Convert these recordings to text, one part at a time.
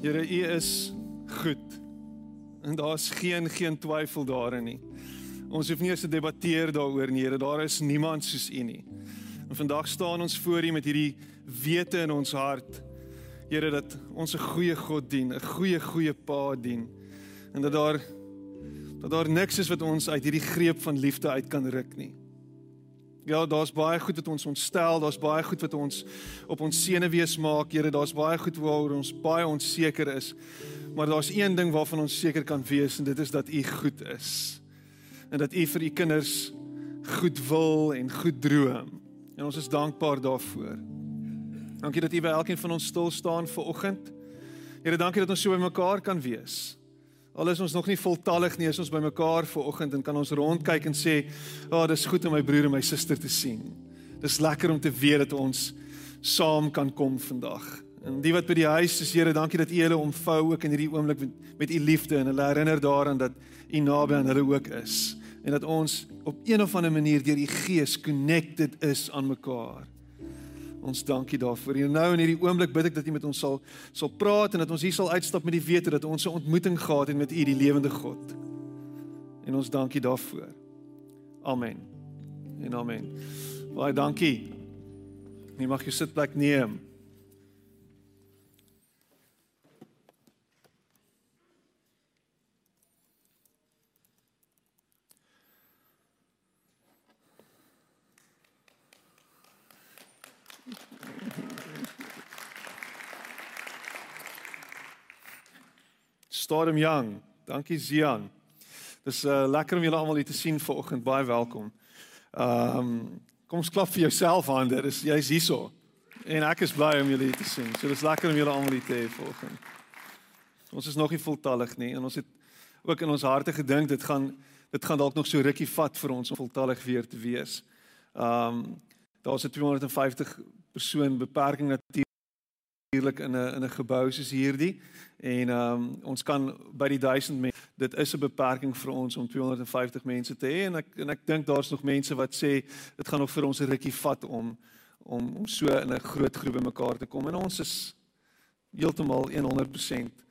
Here, U is goed. En daar's geen geen twyfel daarin nie. Ons hoef nie eens te debatteer daaroor nie, Here. Daar is niemand soos U nie. En vandag staan ons voor U met hierdie wete in ons hart. Here dat ons 'n goeie God dien, 'n goeie goeie Pa dien. En dat daar dat daar niks is wat ons uit hierdie greep van liefde uit kan ruk nie. Ja, daar's baie goed wat ons ontstel, daar's baie goed wat ons op ons senuwees maak, Here, daar's baie goed waaroor ons baie onseker is. Maar daar's een ding waarvan ons seker kan wees en dit is dat U goed is. En dat U vir U kinders goed wil en goed droom. En ons is dankbaar daarvoor. Dankie dat U by elkeen van ons stil staan vir oggend. Here, dankie dat ons so by mekaar kan wees. Al is ons nog nie voltallig nie, is ons bymekaar ver oggend en kan ons rondkyk en sê, "Ag, oh, dis goed om my broer en my suster te sien. Dis lekker om te weet dat ons saam kan kom vandag." En die wat by die huis is, Here, dankie dat U hulle omvou ook in hierdie oomblik met, met U liefde en hulle herinner daaraan dat U naby aan hulle ook is en dat ons op een of ander manier deur die Gees connected is aan mekaar. Ons dankie daarvoor. En nou in hierdie oomblik bid ek dat U met ons sal sal praat en dat ons hier sal uitstap met die wete dat ons 'n ontmoeting gehad het met U, die lewende God. En ons dankie daarvoor. Amen. En amen. Baie dankie. Jy mag jou sitplek neem. Storm Young. Dankie Zian. Dis uh, lekker om julle almal hier te sien vanoggend. Baie welkom. Ehm um, kom ons klap vir jouself hande. Dis jy's hierso. En ek is bly om julle hier te sien. So dis lekker om julle almal hier te hê vanoggend. Ons is nog nie voltallig nie en ons het ook in ons harte gedink dit gaan dit gaan dalk nog so rukkie vat vir ons om voltallig weer te wees. Ehm um, daar's 'n 250 persoon beperking natuurlik in 'n in 'n gebou soos hierdie En um, ons kan by die 1000 mense. Dit is 'n beperking vir ons om 250 mense te hê en ek en ek dink daar's nog mense wat sê dit gaan nog vir ons 'n rukkie vat om om om so in 'n groot groep bymekaar te kom. En ons is heeltemal 100%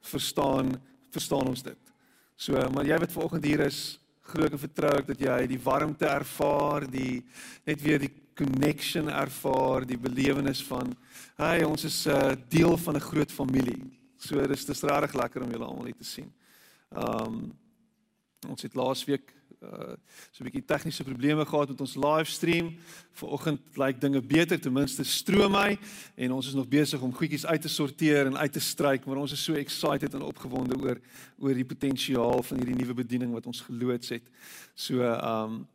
verstaan verstaan ons dit. So maar jy wat vanoggend hier is, glo ek vertrou ek dat jy die warmte ervaar, die net weer die connection ervaar, die belewenis van hey, ons is 'n uh, deel van 'n groot familie. So dis dis regtig lekker om julle almal hier te sien. Ehm um, ons het laasweek uh so 'n bietjie tegniese probleme gehad met ons livestream. Vanoggend lyk dinge beter, ten minste stroom hy en ons is nog besig om goedjies uit te sorteer en uit te stryk, maar ons is so excited en opgewonde oor oor die potensiaal van hierdie nuwe bediening wat ons geloods het. So ehm um,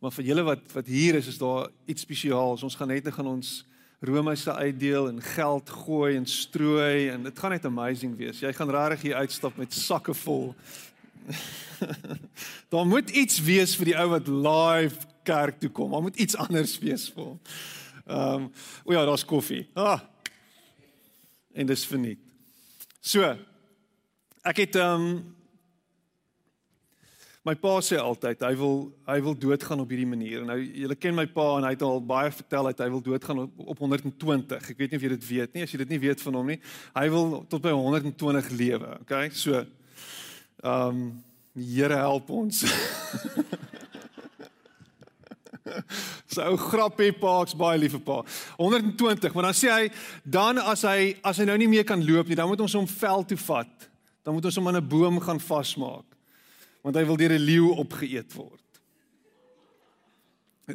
maar vir julle wat wat hier is, is daar iets spesiaals. Ons gaan net net gaan ons Romeinse uitdeel en geld gooi en strooi en dit gaan net amazing wees. Jy gaan regtig hier uitstap met sakke vol. Daar moet iets wees vir die ou wat live kerk toe kom. Daar moet iets anders wees vir hom. Ehm um, o ja, daar's koffie. Ah. En dis verniet. So. Ek het ehm um, My pa sê altyd hy wil hy wil doodgaan op hierdie manier. Nou julle ken my pa en hy het al baie vertel dat hy wil doodgaan op, op 120. Ek weet nie of jy dit weet nie. As jy dit nie weet van hom nie, hy wil tot by 120 lewe. Okay? So ehm um, Here help ons. so ou grappie paaks baie liefe pa. 120, maar dan sê hy dan as hy as hy nou nie meer kan loop nie, dan moet ons hom veld toe vat. Dan moet ons hom aan 'n boom gaan vasmaak want hy wil deur 'n leeu opgeëet word.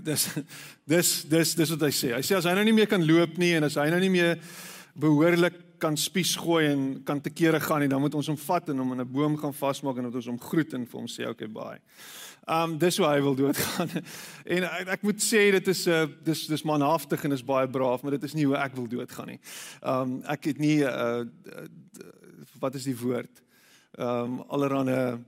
Dis dis dis dis wat hy sê. Hy sê as hy nou nie meer kan loop nie en as hy nou nie meer behoorlik kan spies gooi en kan te kere gaan nie, dan moet ons hom vat en hom in 'n boom gaan vasmaak en ons hom groet en vir hom sê okay bye. Um dis hoe hy wil doodgaan. En ek, ek moet sê dit is 'n uh, dis dis manhaftig en is baie braaf, maar dit is nie hoe ek wil doodgaan nie. Um ek het nie 'n uh, uh, wat is die woord? Um allerhande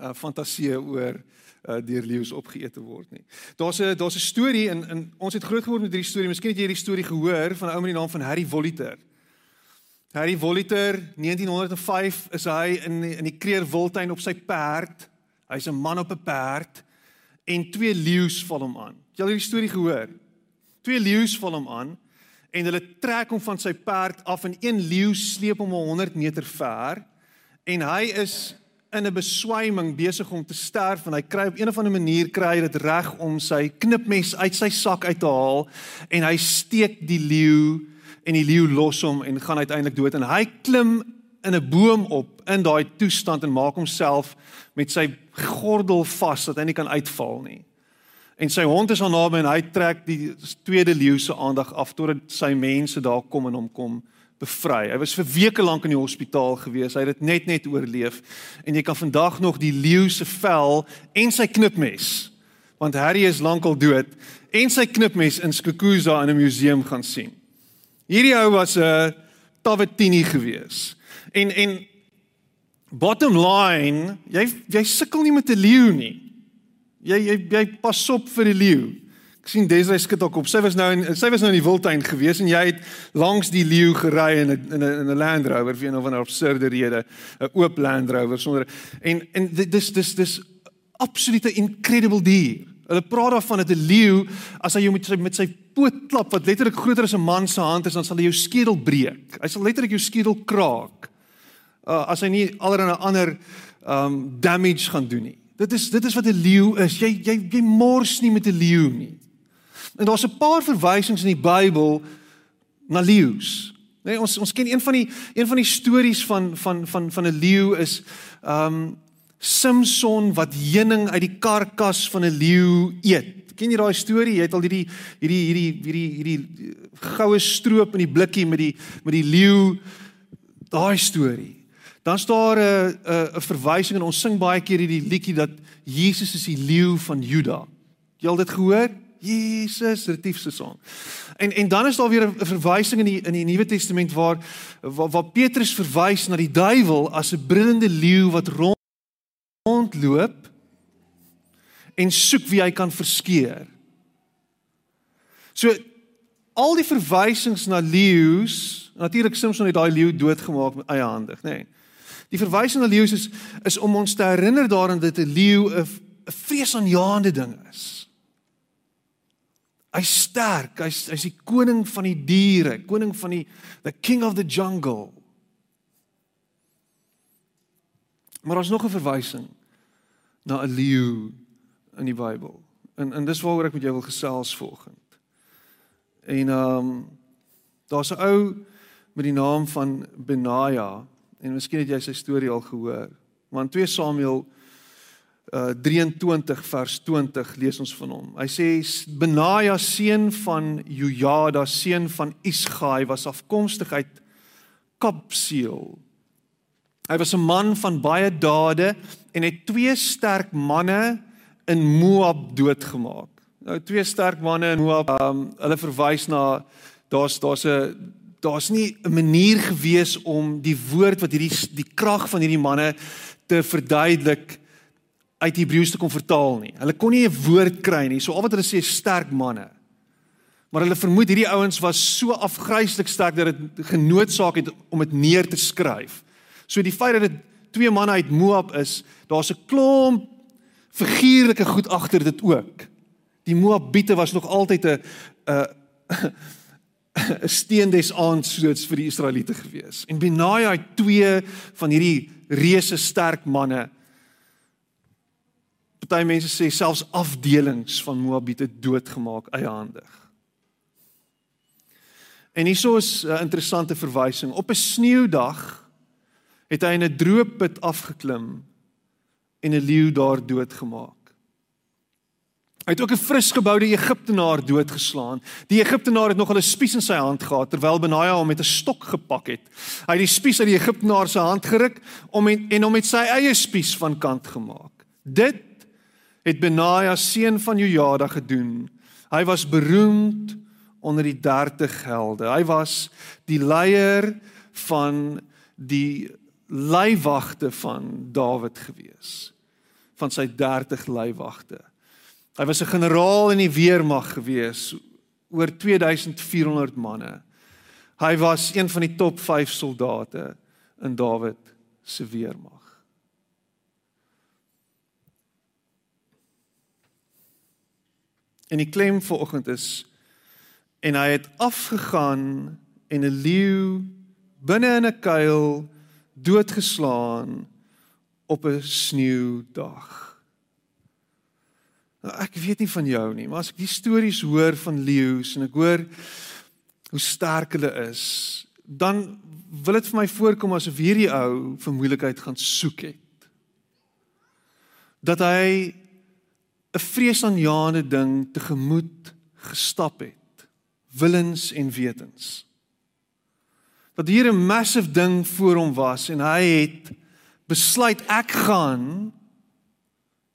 uh, fantasie oor uh, deur leeu's opgeëet te word nie. Daar's 'n daar's 'n storie in in ons het groot geword met hierdie storie. Miskien het jy hierdie storie gehoor van 'n ou met die naam van Harry Voliter. Harry Voliter, 1905 is hy in in die Kreer Wildtuin op sy perd. Hy's 'n man op 'n perd en twee leeu's val hom aan. Jy al hierdie storie gehoor? Twee leeu's val hom aan en hulle trek hom van sy perd af en een leeu sleep hom 100 meter ver en hy is in 'n beswyming besig om te sterf en hy kry op een of ander manier kry hy dit reg om sy knipmes uit sy sak uit te haal en hy steek die leeu en die leeu los hom en gaan uiteindelik dood en hy klim in 'n boom op in daai toestand en maak homself met sy gordel vas dat hy nie kan uitval nie. En sy hond is aan naby en hy trek die tweede leeu se aandag af totdat sy mense daar kom en hom kom bevry. Hy was vir weke lank in die hospitaal gewees. Hy het dit net net oorleef. En jy kan vandag nog die leeu se vel en sy knipmes, want Harry is lankal dood, en sy knipmes in Skukuza in 'n museum gaan sien. Hierdie ou was 'n Tawetini gewees. En en bottom line, jy jy sukkel nie met 'n leeu nie. Jy jy jy pas op vir die leeu. Ek sien Desrey skud ook op. Sy was nou in sy was nou in die wildtuin gewees en jy het langs die leeu gery in 'n in 'n in 'n Land Rover vir 'n of 'n absurde rede, 'n oop Land Rover sonder en en dis dis dis absolute incredible dier. Hulle praat daarvan dat 'n leeu as hy jou met sy met sy poot klap wat letterlik groter as 'n man se hand is, dan sal hy jou skedel breek. Hy sal letterlik jou skedel kraak. Uh, as hy nie allerlei ander um damage gaan doen nie. Dit is dit is wat 'n leeu is. Jy jy jy mors nie met 'n leeu nie. En daar's 'n paar verwysings in die Bybel na leeu's. Nee, ons ons ken een van die een van die stories van van van van 'n leeu is um Samson wat heuning uit die karkas van 'n leeu eet. Ken jy daai storie? Jy het al hierdie hierdie hierdie hierdie hierdie goue stroop in die blikkie met die met die leeu daai storie. Dan staan daar 'n 'n 'n verwysing en ons sing baie keer hierdie liedjie dat Jesus is die leeu van Juda. Jy al dit gehoor? Jesus retief se song. En en dan is daar weer 'n verwysing in die in die Nuwe Testament waar waar, waar Petrus verwys na die duiwel as 'n brullende leeu wat rond, rondloop en soek wie hy kan verskeur. So al die verwysings na leeu's, natuurlik Samson het daai leeu doodgemaak met eie hande, nê. Nee. Die verwysing na leeu's is is om ons te herinner daaraan dat 'n leeu 'n vreesaanjaende ding is. Hy's sterk, hy's hy's die koning van die diere, koning van die the king of the jungle. Maar daar's nog 'n verwysing na 'n leeu in die Bybel. En en dis waaroor ek met jou wil gesels vanoggend. En ehm um, daar's 'n ou met die naam van Benaja en miskien het jy sy storie al gehoor. Maar in 2 Samuel uh 23 vers 20 lees ons van hom. Hy sê Benaja seun van Jojada seun van Isgai was afkomstig uit Kapseel. Hy was 'n man van baie dade en het twee sterk manne in Moab doodgemaak. Nou twee sterk manne in Moab, um, hulle verwys na daar's daar's 'n daar's nie 'n manier gewees om die woord wat hierdie die krag van hierdie manne te verduidelik uit Hebreëus te kon vertaal nie. Hulle kon nie 'n woord kry nie. So al wat hulle sê is sterk manne. Maar hulle vermoed hierdie ouens was so afgryslik sterk dat dit genootsaak het om dit neer te skryf. So die feit dat dit twee manne uit Moab is, daar's 'n klomp figuurlike goed agter dit ook. Die Moabiete was nog altyd 'n 'n 'n steen des aans soos vir die Israeliete gewees. En Benaja het twee van hierdie reuse sterk manne Party mense sê selfs afdelings van Moabiete doodgemaak eiehandig. En hieso is 'n interessante verwysing. Op 'n sneeudag het hy in 'n droë put afgeklim en 'n leeu daar doodgemaak. Hy het ook 'n frisgeboude Egiptenaar doodgeslaan. Die Egiptenaar het nog 'n spies in sy hand gehad terwyl Benaja hom met 'n stok gepak het. Hy het die spies uit die Egiptenaar se hand geruk om en, en hom met sy eie spies van kant gemaak. Dit het Benaja seun van Jojada gedoen. Hy was beroemd onder die 30 helde. Hy was die leier van die leiwagte van Dawid gewees. Van sy 30 leiwagte. Hy was 'n generaal in die weermag gewees oor 2400 manne. Hy was een van die top 5 soldate in Dawid se weermag. En die klem vanoggend is en hy het afgegaan en 'n leeu binne in 'n kuil doodgeslaan op 'n sneeudag. Nou, ek weet nie van jou nie, maar as ek die stories hoor van leeu's en ek hoor hoe sterk hulle is, dan wil dit vir my voorkom asof hierdie ou vir moeilikheid gaan soek het. Dat hy 'n vreesaanjaende ding tegemoet gestap het, willens en wetens. Dat hier 'n massive ding voor hom was en hy het besluit ek gaan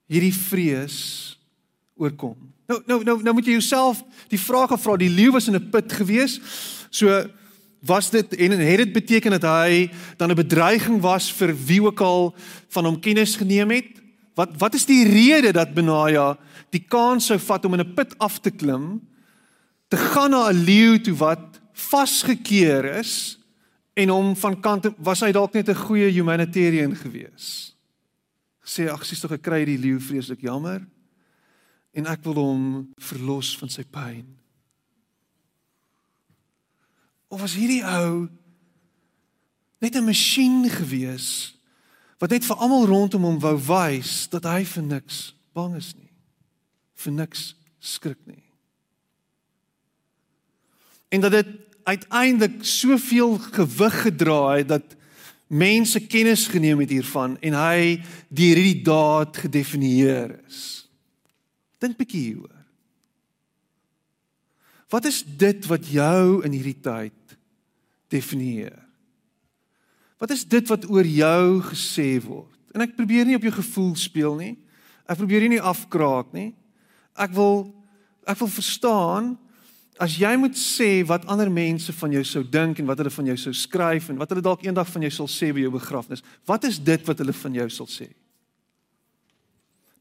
hierdie vrees oorkom. Nou nou nou nou moet jy jouself die vraag gevra, die leeu was in 'n put gewees. So was dit en het dit beteken dat hy dan 'n bedreiging was vir wie ook al van hom kennis geneem het? Wat wat is die rede dat Benaja die kans sou vat om in 'n put af te klim te gaan na 'n leeu toe wat vasgekeer is en hom van kant was hy dalk net 'n goeie humanitarian gewees. Sê ag sies tog ek kry die leeu vreeslik jammer en ek wil hom verlos van sy pyn. Of was hierdie ou net 'n masjien gewees wat net vir almal rondom hom wou wys dat hy vir niks bang is nie. Vir niks skrik nie. En dat dit uiteindelik soveel gewig gedra het dat mense kennis geneem het hiervan en hy deur hierdie daad gedefinieer is. Dink bietjie hieroor. Wat is dit wat jou in hierdie tyd definieer? Wat is dit wat oor jou gesê word? En ek probeer nie op jou gevoel speel nie. Ek probeer nie afkraak nie. Ek wil ek wil verstaan as jy moet sê wat ander mense van jou sou dink en wat hulle van jou sou skryf en wat hulle dalk eendag van jou sal sê by jou begrafnis. Wat is dit wat hulle van jou sal sê?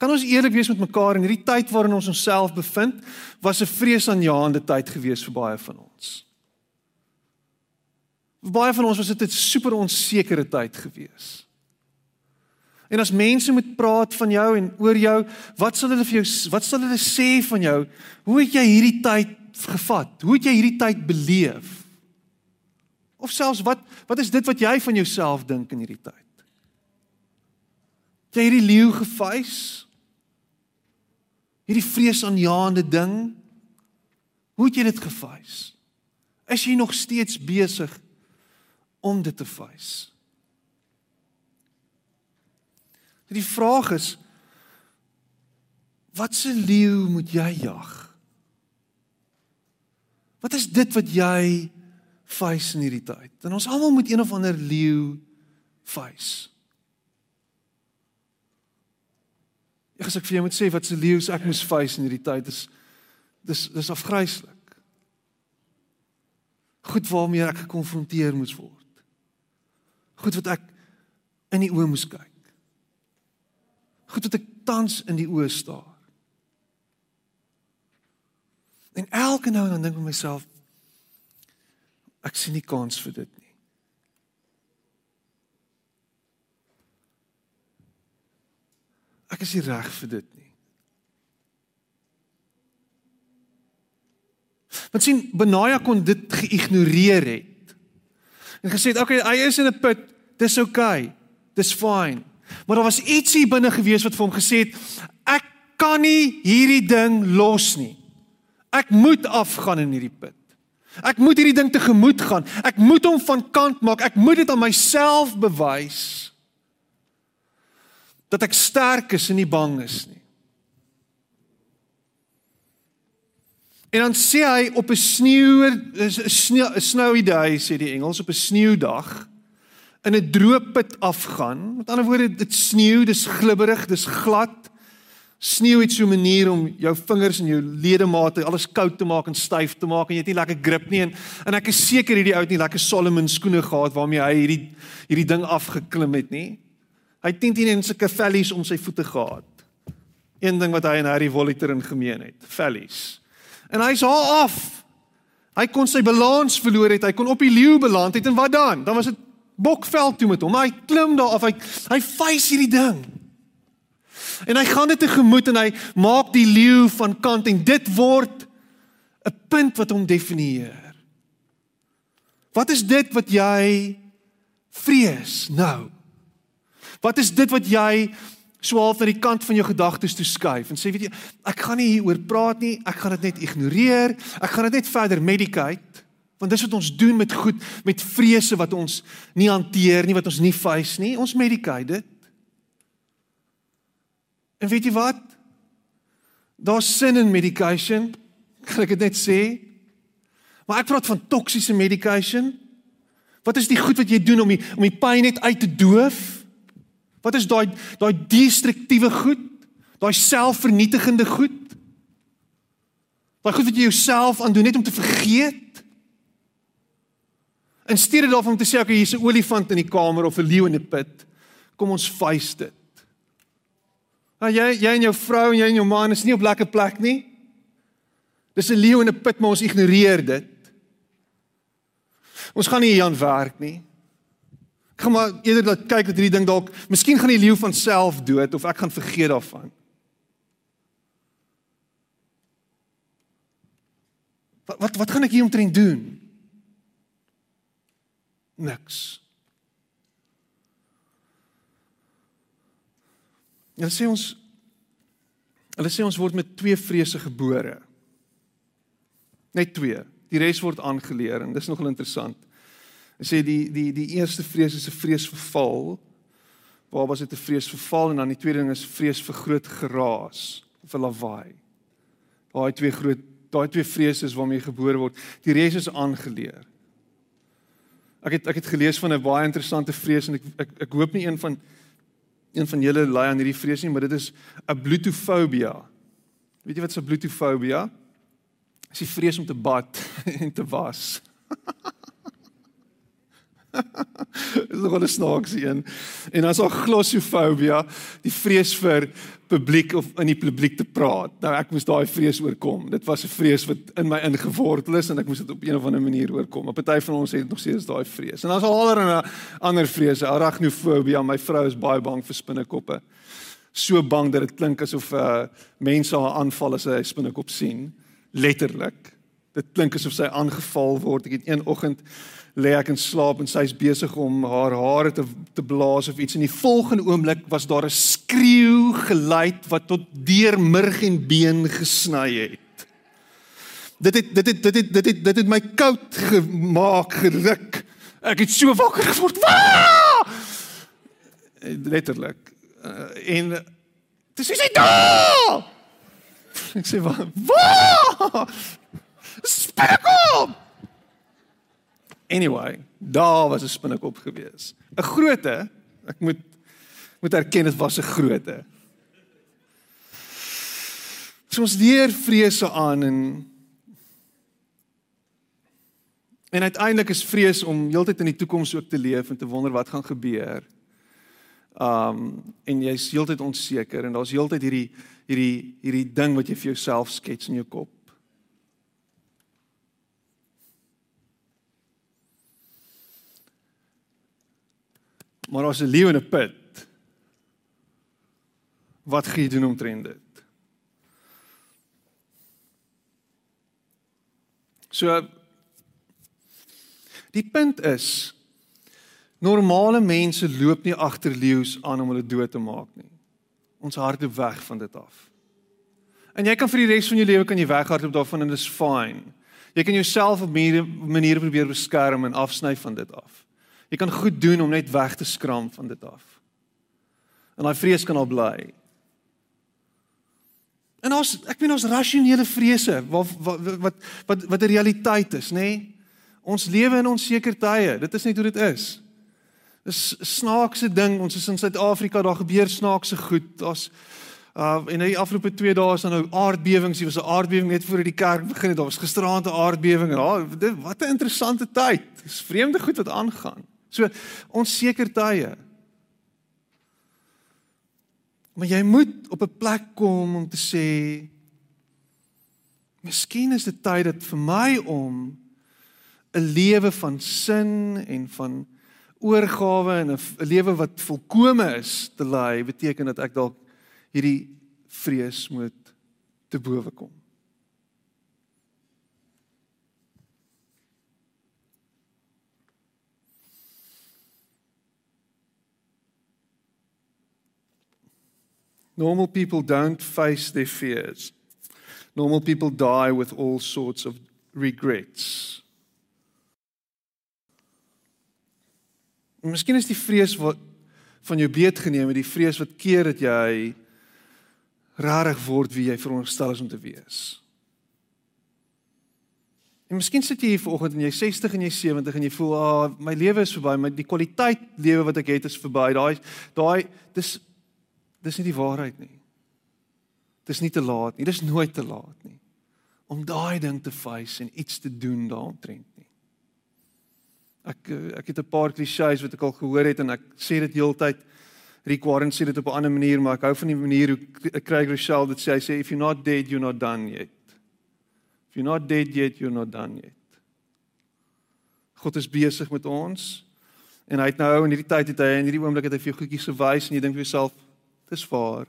Kan ons eerlik wees met mekaar in hierdie tyd waarin ons onsself bevind, was 'n vreesaanjaende tyd gewees vir baie van ons. Vir baie van ons was dit 'n super onsekere tyd gewees. En as mense moet praat van jou en oor jou, wat sal hulle vir jou wat sal hulle sê van jou? Hoe het jy hierdie tyd gevat? Hoe het jy hierdie tyd beleef? Of selfs wat wat is dit wat jy van jouself dink in hierdie tyd? Het jy hierdie leeu gevuis? hierdie vreesaanjaende ding. Hoe het jy dit gevuis? Is jy nog steeds besig om dit te vuis? Die vraag is wat se leeu moet jy jag? Wat is dit wat jy vuis in hierdie tyd? En ons almal moet een of ander leeu vuis. Ek as ek vir jou moet sê wat se leeu's ek moes face in hierdie tyd is dis dis afgryslik. Goed waarmee ek gekonfronteer moes word. Goed wat ek in die oë moes kyk. Goed wat ek tans in die oë staar. En elke nou en dan dink ek myself ek sien nie kans vir dit nie. Ek is nie reg vir dit nie. Want sien Benaja kon dit geïgnoreer het. En gesê het, "Oké, okay, hy is in 'n put. Dis. Okay. Dis fyn." Maar daar was iets hier binne gewees wat vir hom gesê het, "Ek kan nie hierdie ding los nie. Ek moet afgaan in hierdie put. Ek moet hierdie ding tegemoet gaan. Ek moet hom van kant maak. Ek moet dit aan myself bewys." dat ek sterk is en nie bang is nie. En dan sê hy op 'n sneeu 'n snowy day sê die Engels op 'n sneeudag in 'n droë put afgaan. Met ander woorde, dit sneeu, dis glibberig, dis glad. Sneeu het so 'n manier om jou vingers en jou ledemate alles koud te maak en styf te maak en jy het nie lekker grip nie en en ek is seker hierdie ou het nie lekker Solomon skoene gehad waarmee hy hierdie hierdie ding afgeklim het nie. Hy het 10 en sulke vellies om sy voete gehad. Een ding wat hy en Harry Voliter in gemeen het, vellies. En hy's haar af. Hy kon sy balans verloor het. Hy kon op die leeu beland het en wat dan? Dan was dit bokveld toe met hom. Hy klim daar af. Hy hy vuis hierdie ding. En hy gaan dit tegemoet en hy maak die leeu van kant en dit word 'n punt wat hom definieer. Wat is dit wat jy vrees nou? Wat is dit wat jy swaaf na die kant van jou gedagtes toe skuif en sê weet jy, ek gaan nie hieroor praat nie, ek gaan dit net ignoreer, ek gaan dit net verder medicate, want dis wat ons doen met goed, met vrese wat ons nie hanteer nie, wat ons nie face nie, ons medicate dit. En weet jy wat? Daar's sin in medication, kan ek dit net sê? Maar ek praat van toksiese medication. Wat is die goed wat jy doen om die om die pyn net uit te doof? Wat is daai daai destruktiewe goed? Daai selfvernietigende goed? Daai goed wat jy jouself aandoen net om te vergeet? In steede daarvan om te sê okay, hier's 'n olifant in die kamer of 'n leeu in die put, kom ons face dit. Nou jy jy en jou vrou en jy en jou man is nie op lekker plek nie. Dis 'n leeu in 'n put, maar ons ignoreer dit. Ons gaan nie hier aan werk nie. Ek gaan maar eerder dat kyk dat hierdie ding dalk, miskien gaan die leeu van self dood of ek gaan vergeet daarvan. Wat wat wat gaan ek hier omtrent doen? Niks. Hulle sê ons hulle sê ons word met twee vrese gebore. Net twee. Die res word aangeleer en dis nogal interessant. Hulle sê die die die eerste vrees is 'n vrees vir val. Waar was dit 'n vrees vir val en dan die tweede ding is vrees vir groot geraas of 'n lawaai. Daai twee groot daai twee vrese is waarmee gebore word. Die res is aangeleer. Ek het ek het gelees van 'n baie interessante vrees en ek ek ek hoop nie een van een van julle ly aan hierdie vrees nie, maar dit is 'n bluetofobia. Weet jy wat 'n bluetofobia? Dis die vrees om te bad en te was. Dis nog 'n snaakse een. En dan is daar glossofobia, die vrees vir publiek of in die publiek te praat. Nou ek moes daai vrees oorkom. Dit was 'n vrees wat in my ingewortel is en ek moes dit op een of ander manier oorkom. 'n Party van ons het nog steeds daai vrees. En dan is al allerlei ander vrese, arachnofobia. My vrou is baie bang vir spinnekoppe. So bang dat dit klink asof uh, mense haar aanval as sy 'n spinnekop sien. Letterlik. Dit klink asof sy aangeval word. Ek het een oggend lê ek in slaap en sy's besig om haar hare te te blaas of iets en die volgende oomblik was daar 'n skreeu geluid wat tot deur murg en been gesny het. Dit het dit het dit het dit het dit het my koud gemaak geruk. Ek het so wakker geword. Waa! Letterlik. Uh, en dis is hy daar. Ek sê? Waa! Spekkom! Anyway, daar was 'n spinnekop gewees. 'n Groote, ek moet moet erken dit was 'n groote. So ons leer vrese aan en en uiteindelik is vrees om heeltyd in die toekoms ook te leef en te wonder wat gaan gebeur. Um en jy's heeltyd onseker en daar's heeltyd hierdie hierdie hierdie ding wat jy vir jouself skets in jou kop. Maar as 'n leeu in 'n put. Wat gaan jy doen omtrent dit? So die punt is normale mense loop nie agter leeu's aan om hulle dood te maak nie. Ons hardloop weg van dit af. En jy kan vir die res van jou lewe kan jy weghardloop daarvan en dit is fyn. Jy kan jouself op 'n manier probeer beskerm en afsny van dit af. Jy kan goed doen om net weg te skram van dit af. En daai vrees kan al bly. En ons ek meen ons rasionele vrese wat wat wat wat wat 'n realiteit is, nê? Nee? Ons lewe in onseker tye. Dit is net hoe dit is. Dis snaakse ding. Ons is in Suid-Afrika, daar gebeur snaakse goed. Daar's uh en in die afgelope 2 dae is daar nou aardbewings. Hier was 'n aardbewing net voor die kerk begin het. Daar was gisteraand 'n aardbewing ah, wat 'n interessante tyd. Dis vreemde goed wat aangaan. So onseker tye. Maar jy moet op 'n plek kom om te sê Miskien is dit tyd dat vir my om 'n lewe van sin en van oorgawe en 'n lewe wat volkome is te lei, beteken dat ek dalk hierdie vrees moet te bowe kom. Normal people don't face their fears. Normal people die with all sorts of regrets. Miskien is die vrees wat van jou beet geneem het, die vrees wat keer dat jy rarig word wie jy veronderstel is om te wees. En miskien sit jy hier vanoggend en jy 60 en jy 70 en jy voel, "Ag, oh, my lewe is verby, my die kwaliteit lewe wat ek het is verby." Daai daai dis dis nie die waarheid nie. Dis nie te laat nie. Dis nooit te laat nie om daai ding te face en iets te doen daaromtrent nie. Ek ek het 'n paar klisjées wat ek al gehoor het en ek sê dit heeltyd. Warren sê dit op 'n ander manier, maar ek hou van die manier hoe Craig Rochelle dit sê. Hy sê if you're not dead, you're not done yet. If you're not dead yet, you're not done yet. God is besig met ons en hy het nou in hierdie tyd het hy in hierdie oomblik het hy vir jou goedjies gewys en jy dink vir jouself, dis waar.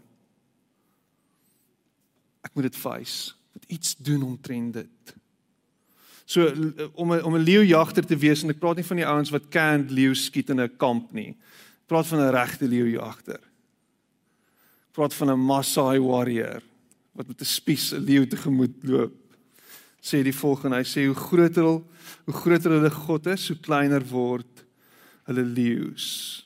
Ek moet dit face. Moet iets doen omtrent dit. So om 'n om 'n leeujagter te wees en ek praat nie van die ouens wat canned leeu skiet in 'n kamp nie praat van 'n regte leeujagter. Praat van 'n Maasai warrior wat met 'n spies 'n leeu tegemoet loop. Sê die volgende, hy sê hoe groter hul hoe groter hulle God is, hoe kleiner word hulle leeu's.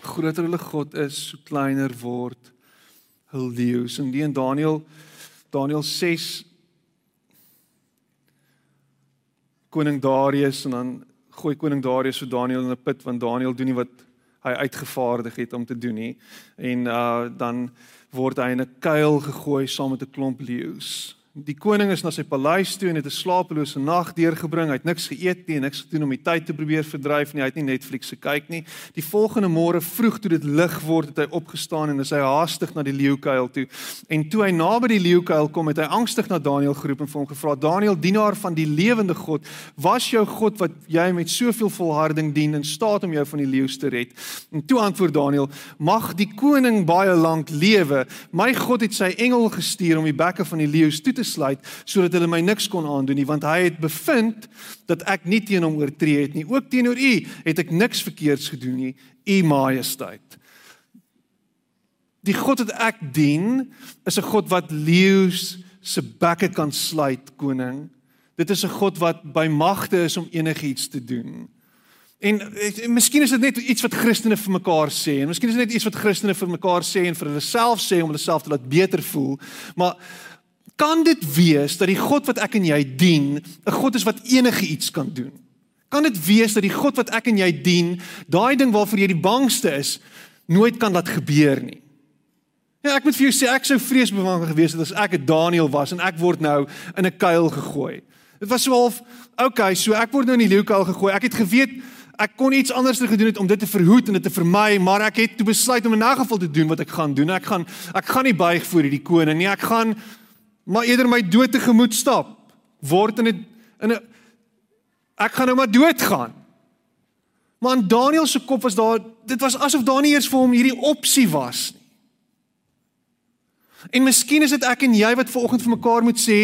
Groter hulle God is, hoe kleiner word hul leeu's. En die in Daniël Daniël 6 koning Darius en dan gooi koning Darius vir Daniël in 'n put want Daniël doen nie wat hy uitgevaardig het om te doen nie. En uh dan word hy in 'n kuil gegooi saam met 'n klomp leeu's. Die koning is na sy paleis toe en het 'n slapelose nag deurgebring. Hy het niks geëet nie en niks gedoen om die tyd te probeer verdryf nie. Hy het nie Netflix gekyk nie. Die volgende môre vroeg toe dit lig word, het hy opgestaan en hy haastig na die leeukuil toe. En toe hy naby die leeukuil kom, het hy angstig na Daniël geroep en vir hom gevra: "Daniël, dienaar van die lewende God, was jou God wat jy met soveel volharding dien in staat om jou van die leeu's te red?" En toe antwoord Daniël: "Mag die koning baie lank lewe. My God het sy engel gestuur om die bekke van die leeu's toe te sluit sodat hulle my niks kon aandoen nie want hy het bevind dat ek nie teen hom oortree het nie. Ook teenoor u het ek niks verkeerds gedoen nie u majesteit. Die god wat ek dien is 'n god wat leeu's se bekke kan sluit koning. Dit is 'n god wat by magte is om enigiets te doen. En, en miskien is dit net iets wat Christene vir mekaar sê en miskien is dit net iets wat Christene vir mekaar sê en vir hulle self sê om hulle self te laat beter voel. Maar Kan dit wees dat die God wat ek en jy dien, 'n God is wat enige iets kan doen? Kan dit wees dat die God wat ek en jy dien, daai ding waarvoor jy die bangste is, nooit kan laat gebeur nie? Ja, ek moet vir jou sê ek sou vreesbevange gewees het as ek 'n Daniël was en ek word nou in 'n kuil gegooi. Dit was so half, okay, so ek word nou in die leeukuil gegooi. Ek het geweet ek kon iets anders gedoen het om dit te verhoed en dit te vermy, maar ek het toe besluit om in 'n geval te doen wat ek gaan doen. Ek gaan ek gaan nie buig voor hierdie koning nie. Ek gaan maar eerder my dood te gemoed stap word in 'n in 'n ek gaan nou maar doodgaan. Maar Daniël se kop was daar dit was asof daar nie eers vir hom hierdie opsie was nie. En miskien is dit ek en jy wat vanoggend vir mekaar moet sê,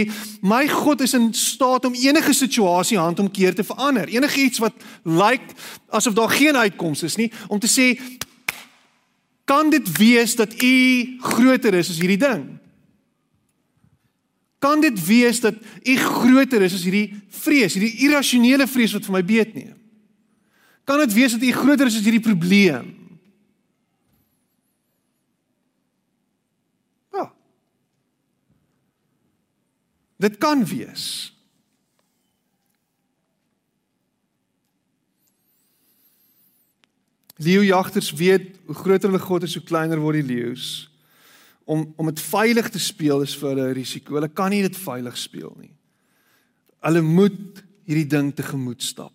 my God is in staat om enige situasie handomkeer te verander. Enige iets wat lyk asof daar geen uitkoms is nie, om te sê kan dit wees dat u groter is as hierdie ding? Kan dit wees dat u groter is as hierdie vrees, hierdie irrasionele vrees wat vir my beet neem? Kan dit wees dat u groter is as hierdie probleem? Ja. Dit kan wees. Leeujagters weet hoe groter hulle God is, hoe kleiner word die leeu's om om dit veilig te speel is vir hulle 'n risiko. Hulle kan nie dit veilig speel nie. Hulle moet hierdie ding te gemoed stap.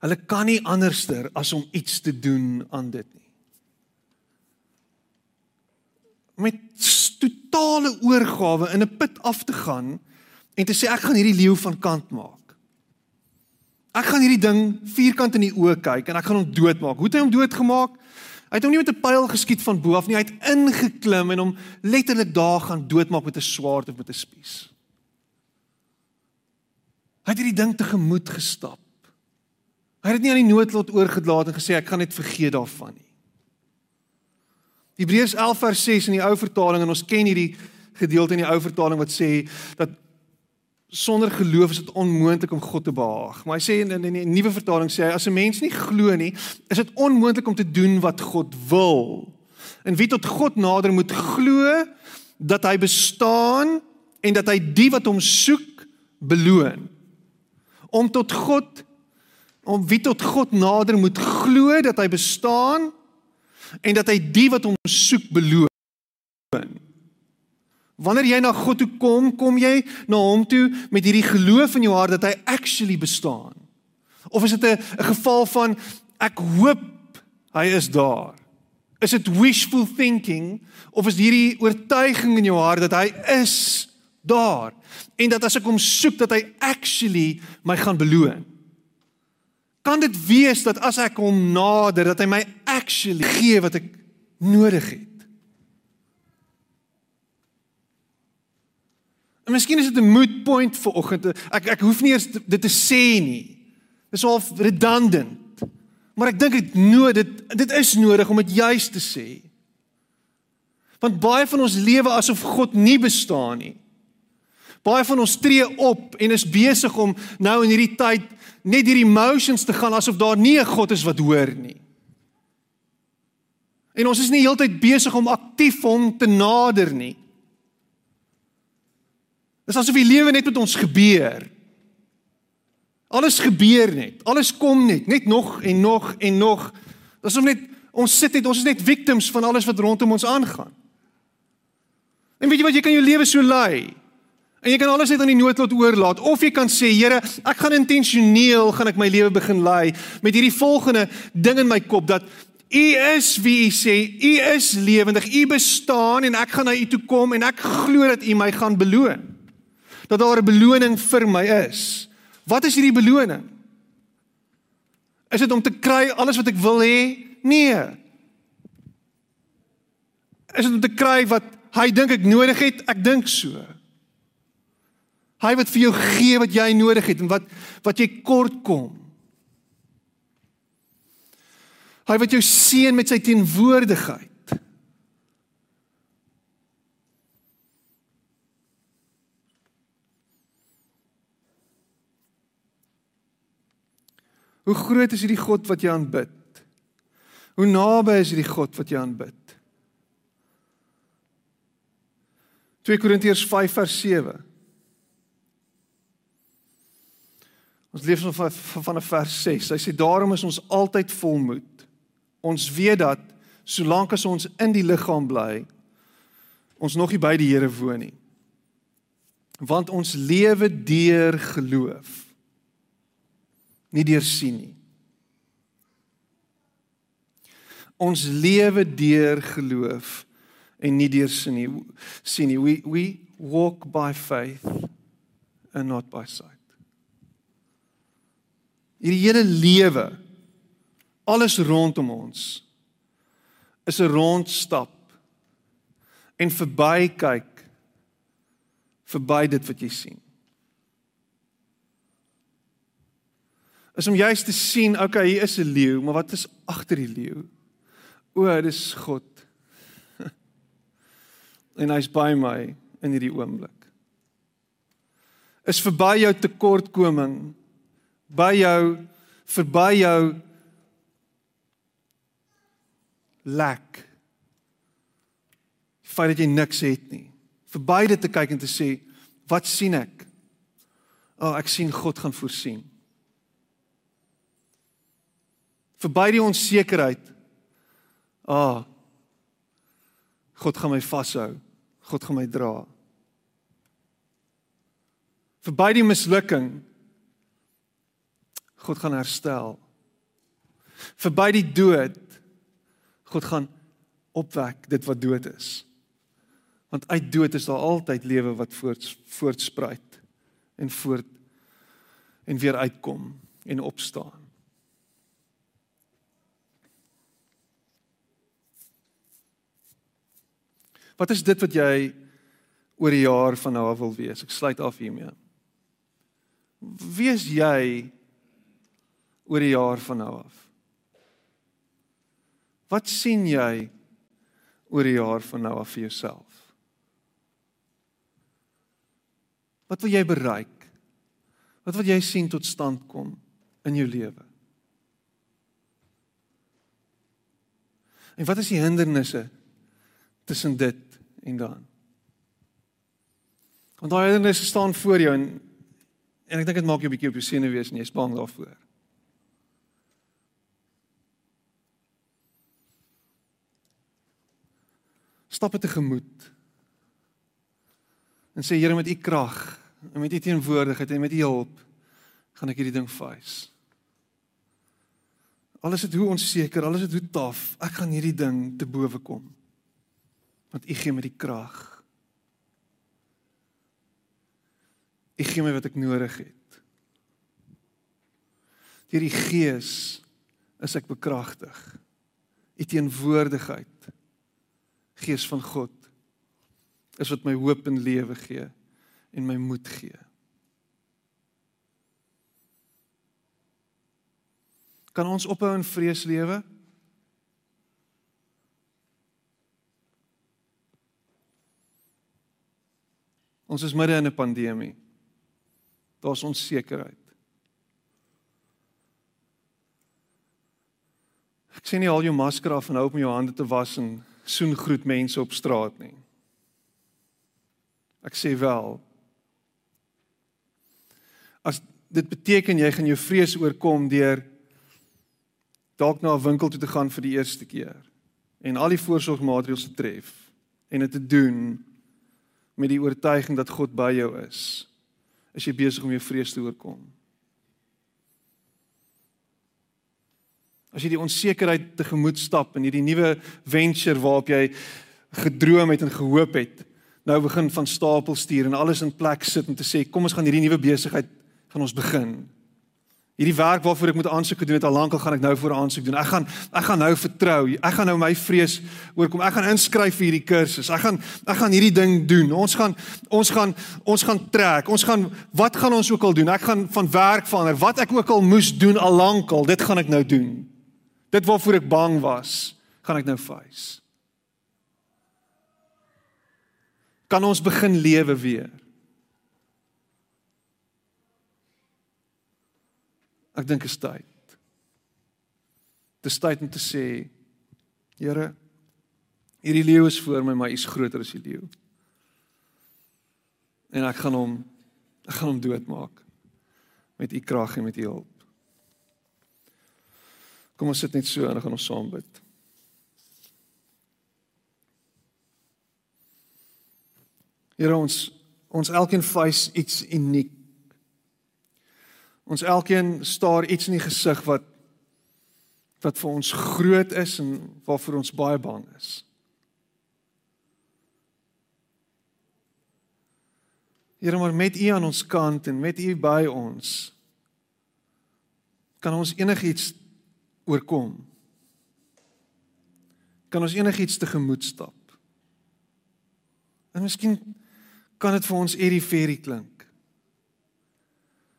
Hulle kan nie anderster as om iets te doen aan dit nie. Met totale oorgawe in 'n put af te gaan en te sê ek gaan hierdie leeu van kant maak. Ek gaan hierdie ding vierkant in die oë kyk en ek gaan hom doodmaak. Hoe het hy hom doodgemaak? Hy het hom nie met 'n pyl geskiet van bo af nie, hy het ingeklim en hom letterlik daar gaan doodmaak met 'n swaard of met 'n spies. Hy het hierdie ding te gemoed gestap. Hy het dit nie aan die noodlot oorgelaat en gesê ek gaan net vergeet daarvan nie. Hebreërs 11 vers 6 in die ou vertaling en ons ken hierdie gedeelte in die ou vertaling wat sê dat sonder geloof is dit onmoontlik om God te behaag. Maar hy sê in, die nuwe vertaling sê hy as 'n mens nie glo nie, is dit onmoontlik om te doen wat God wil. En wie tot God nader moet glo dat hy bestaan en dat hy die wat hom soek beloon. Om tot God om wie tot God nader moet glo dat hy bestaan en dat hy die wat hom soek beloon. Wanneer jy na God toe kom, kom jy na hom toe met hierdie geloof in jou hart dat hy actually bestaan. Of is dit 'n geval van ek hoop hy is daar? Is dit wishful thinking of is hierdie oortuiging in jou hart dat hy is daar en dat as ek hom soek dat hy actually my gaan beloon? Kan dit wees dat as ek hom nader dat hy my actually gee wat ek nodig het? En miskien is dit 'n moot point vir oggend. Ek ek hoef nie eers dit te sê nie. Dis al redundant. Maar ek dink dit nood dit dit is nodig om dit juis te sê. Want baie van ons lewe asof God nie bestaan nie. Baie van ons tree op en is besig om nou in hierdie tyd net hierdie emotions te gaan asof daar nie 'n God is wat hoor nie. En ons is nie heeltyd besig om aktief hom te nader nie. Dis asof die lewe net met ons gebeur. Alles gebeur net. Alles kom net, net nog en nog en nog. Dis of net ons sit net, ons is net victims van alles wat rondom ons aangaan. En weet jy wat, jy kan jou lewe so lei. En jy kan alles net aan die noodlot oorlaat of jy kan sê, Here, ek gaan intentioneel gaan ek my lewe begin lei met hierdie volgende ding in my kop dat U is wie U sê, U is lewendig, U bestaan en ek gaan na U toe kom en ek glo dat U my gaan beloon dat daar 'n beloning vir my is. Wat is hierdie beloning? Is dit om te kry alles wat ek wil hê? Nee. Is dit om te kry wat hy dink ek nodig het? Ek dink so. Hy wat vir jou gee wat jy nodig het en wat wat jy kort kom. Hy wat jou seën met sy teenwoordigheid. Hoe groot is hierdie God wat jy aanbid? Hoe naby is hierdie God wat jy aanbid? 2 Korintiërs 5 vers 7. Ons lees van van 'n vers 6. Hy sê daarom is ons altyd volmoed. Ons weet dat solank as ons in die liggaam bly, ons nog nie by die Here woon nie. Want ons lewe deur geloof nie deur sien nie. Ons lewe deur geloof en nie deur sien nie. Sien nie. We we walk by faith and not by sight. Hierdie hele lewe alles rondom ons is 'n rondstap en verby kyk verby dit wat jy sien. Is om juist te sien, okay, hier is 'n leeu, maar wat is agter die leeu? O, dis God. en hy's by my in hierdie oomblik. Is verby jou tekortkoming, by jou verby jou lack. Feit dat jy niks het nie. Verby dit te kyk en te sê, wat sien ek? O, oh, ek sien God gaan voorsien verby die onsekerheid. Ah. God gaan my vashou. God gaan my dra. Verby die mislukking. God gaan herstel. Verby die dood. God gaan opwek dit wat dood is. Want uit dood is daar altyd lewe wat voort voortspruit en voort en weer uitkom en opstaan. Wat is dit wat jy oor die jaar van nou wil wees? Ek sluit af hiermee. Wie is jy oor die jaar van nou af? Wat sien jy oor 'n jaar van nou af vir jouself? Wat wil jy bereik? Wat wil jy sien tot stand kom in jou lewe? En wat is die hindernisse tussen dit en dan? Want daai hindernisse staan voor jou en en ek dink dit maak jou 'n bietjie op jou senuwees en jy's bang daarvoor. Stap dit tegemoet. En sê Here met u krag en met u teenwoordigheid en met u hulp gaan ek hierdie ding face. Alles is hoe onseker, alles is hoe taaf. Ek gaan hierdie ding te bowe kom. Want U gee my die krag. U gee my wat ek nodig het. Deur die Gees is ek bekragtig. U teenwoordigheid Gees van God is wat my hoop en lewe gee en my moed gee. Kan ons ophou in vrees lewe? Ons is midde in 'n pandemie. Daar's onsekerheid. Ek sien nie al jou masker af en hou op om jou hande te was en soen groet mense op straat nie. Ek sê wel. As dit beteken jy gaan jou vrees oorkom deur dalk na 'n winkel toe te gaan vir die eerste keer en al die voorsorgmaatreëls te tref en dit te doen met die oortuiging dat God by jou is, is jy besig om jou vrees te oorkom. As jy die onsekerheid tegemoet stap in hierdie nuwe venture waarop jy gedroom het en gehoop het, nou begin van stapel stuur en alles in plek sit om te sê kom ons gaan hierdie nuwe besigheid gaan ons begin. Hierdie werk waarvoor ek moet aansoek doen het al lank al gaan ek nou voor aansoek doen. Ek gaan ek gaan nou vertrou. Ek gaan nou my vrees oorkom. Ek gaan inskryf vir hierdie kursus. Ek gaan ek gaan hierdie ding doen. Ons gaan ons gaan ons gaan trek. Ons gaan wat gaan ons ook al doen? Ek gaan van werk verander. Wat ek ook al moes doen al lank al, dit gaan ek nou doen. Dit waarvoor ek bang was, gaan ek nou face. Kan ons begin lewe weer? Ek dink is tyd. Dis tyd om te sê Here, hierdie leeu is voor my, maar is groter as die leeu. En ek gaan hom ek gaan hom doodmaak met U krag en met U hulp. Kom ons sit net so en dan gaan ons saam bid. Here ons ons elkeen face iets uniek Ons elkeen staar iets in die gesig wat wat vir ons groot is en waarvoor ons baie bang is. Here maar met U aan ons kant en met U by ons kan ons enigiets oorkom. Kan ons enigiets tegemoet stap. En miskien kan dit vir ons eerie fairy klink.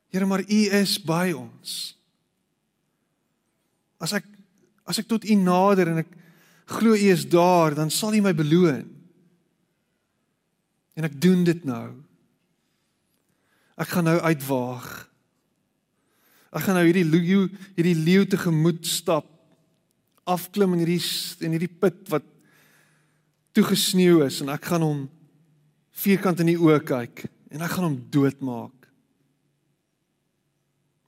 Here, maar U is by ons. As ek as ek tot U nader en ek glo U is daar, dan sal U my beloon. En ek doen dit nou. Ek gaan nou uitwaag. Ek gaan nou hierdie leeu hierdie leeu te gemoed stap. Afklim in hierdie in hierdie put wat toegesneeu is en ek gaan hom vierkant in die oë kyk en ek gaan hom doodmaak.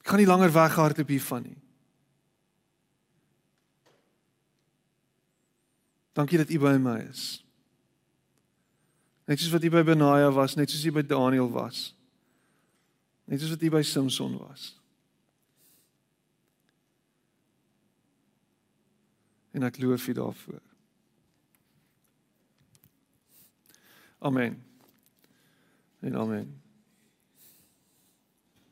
Ek gaan nie langer weghardloop hiervan nie. Dankie dat U by my is. Net soos wat U by Benaja was, net soos U by Daniel was. Net soos wat U by Samson was. En ek loof U daarvoor. Amen. En amen.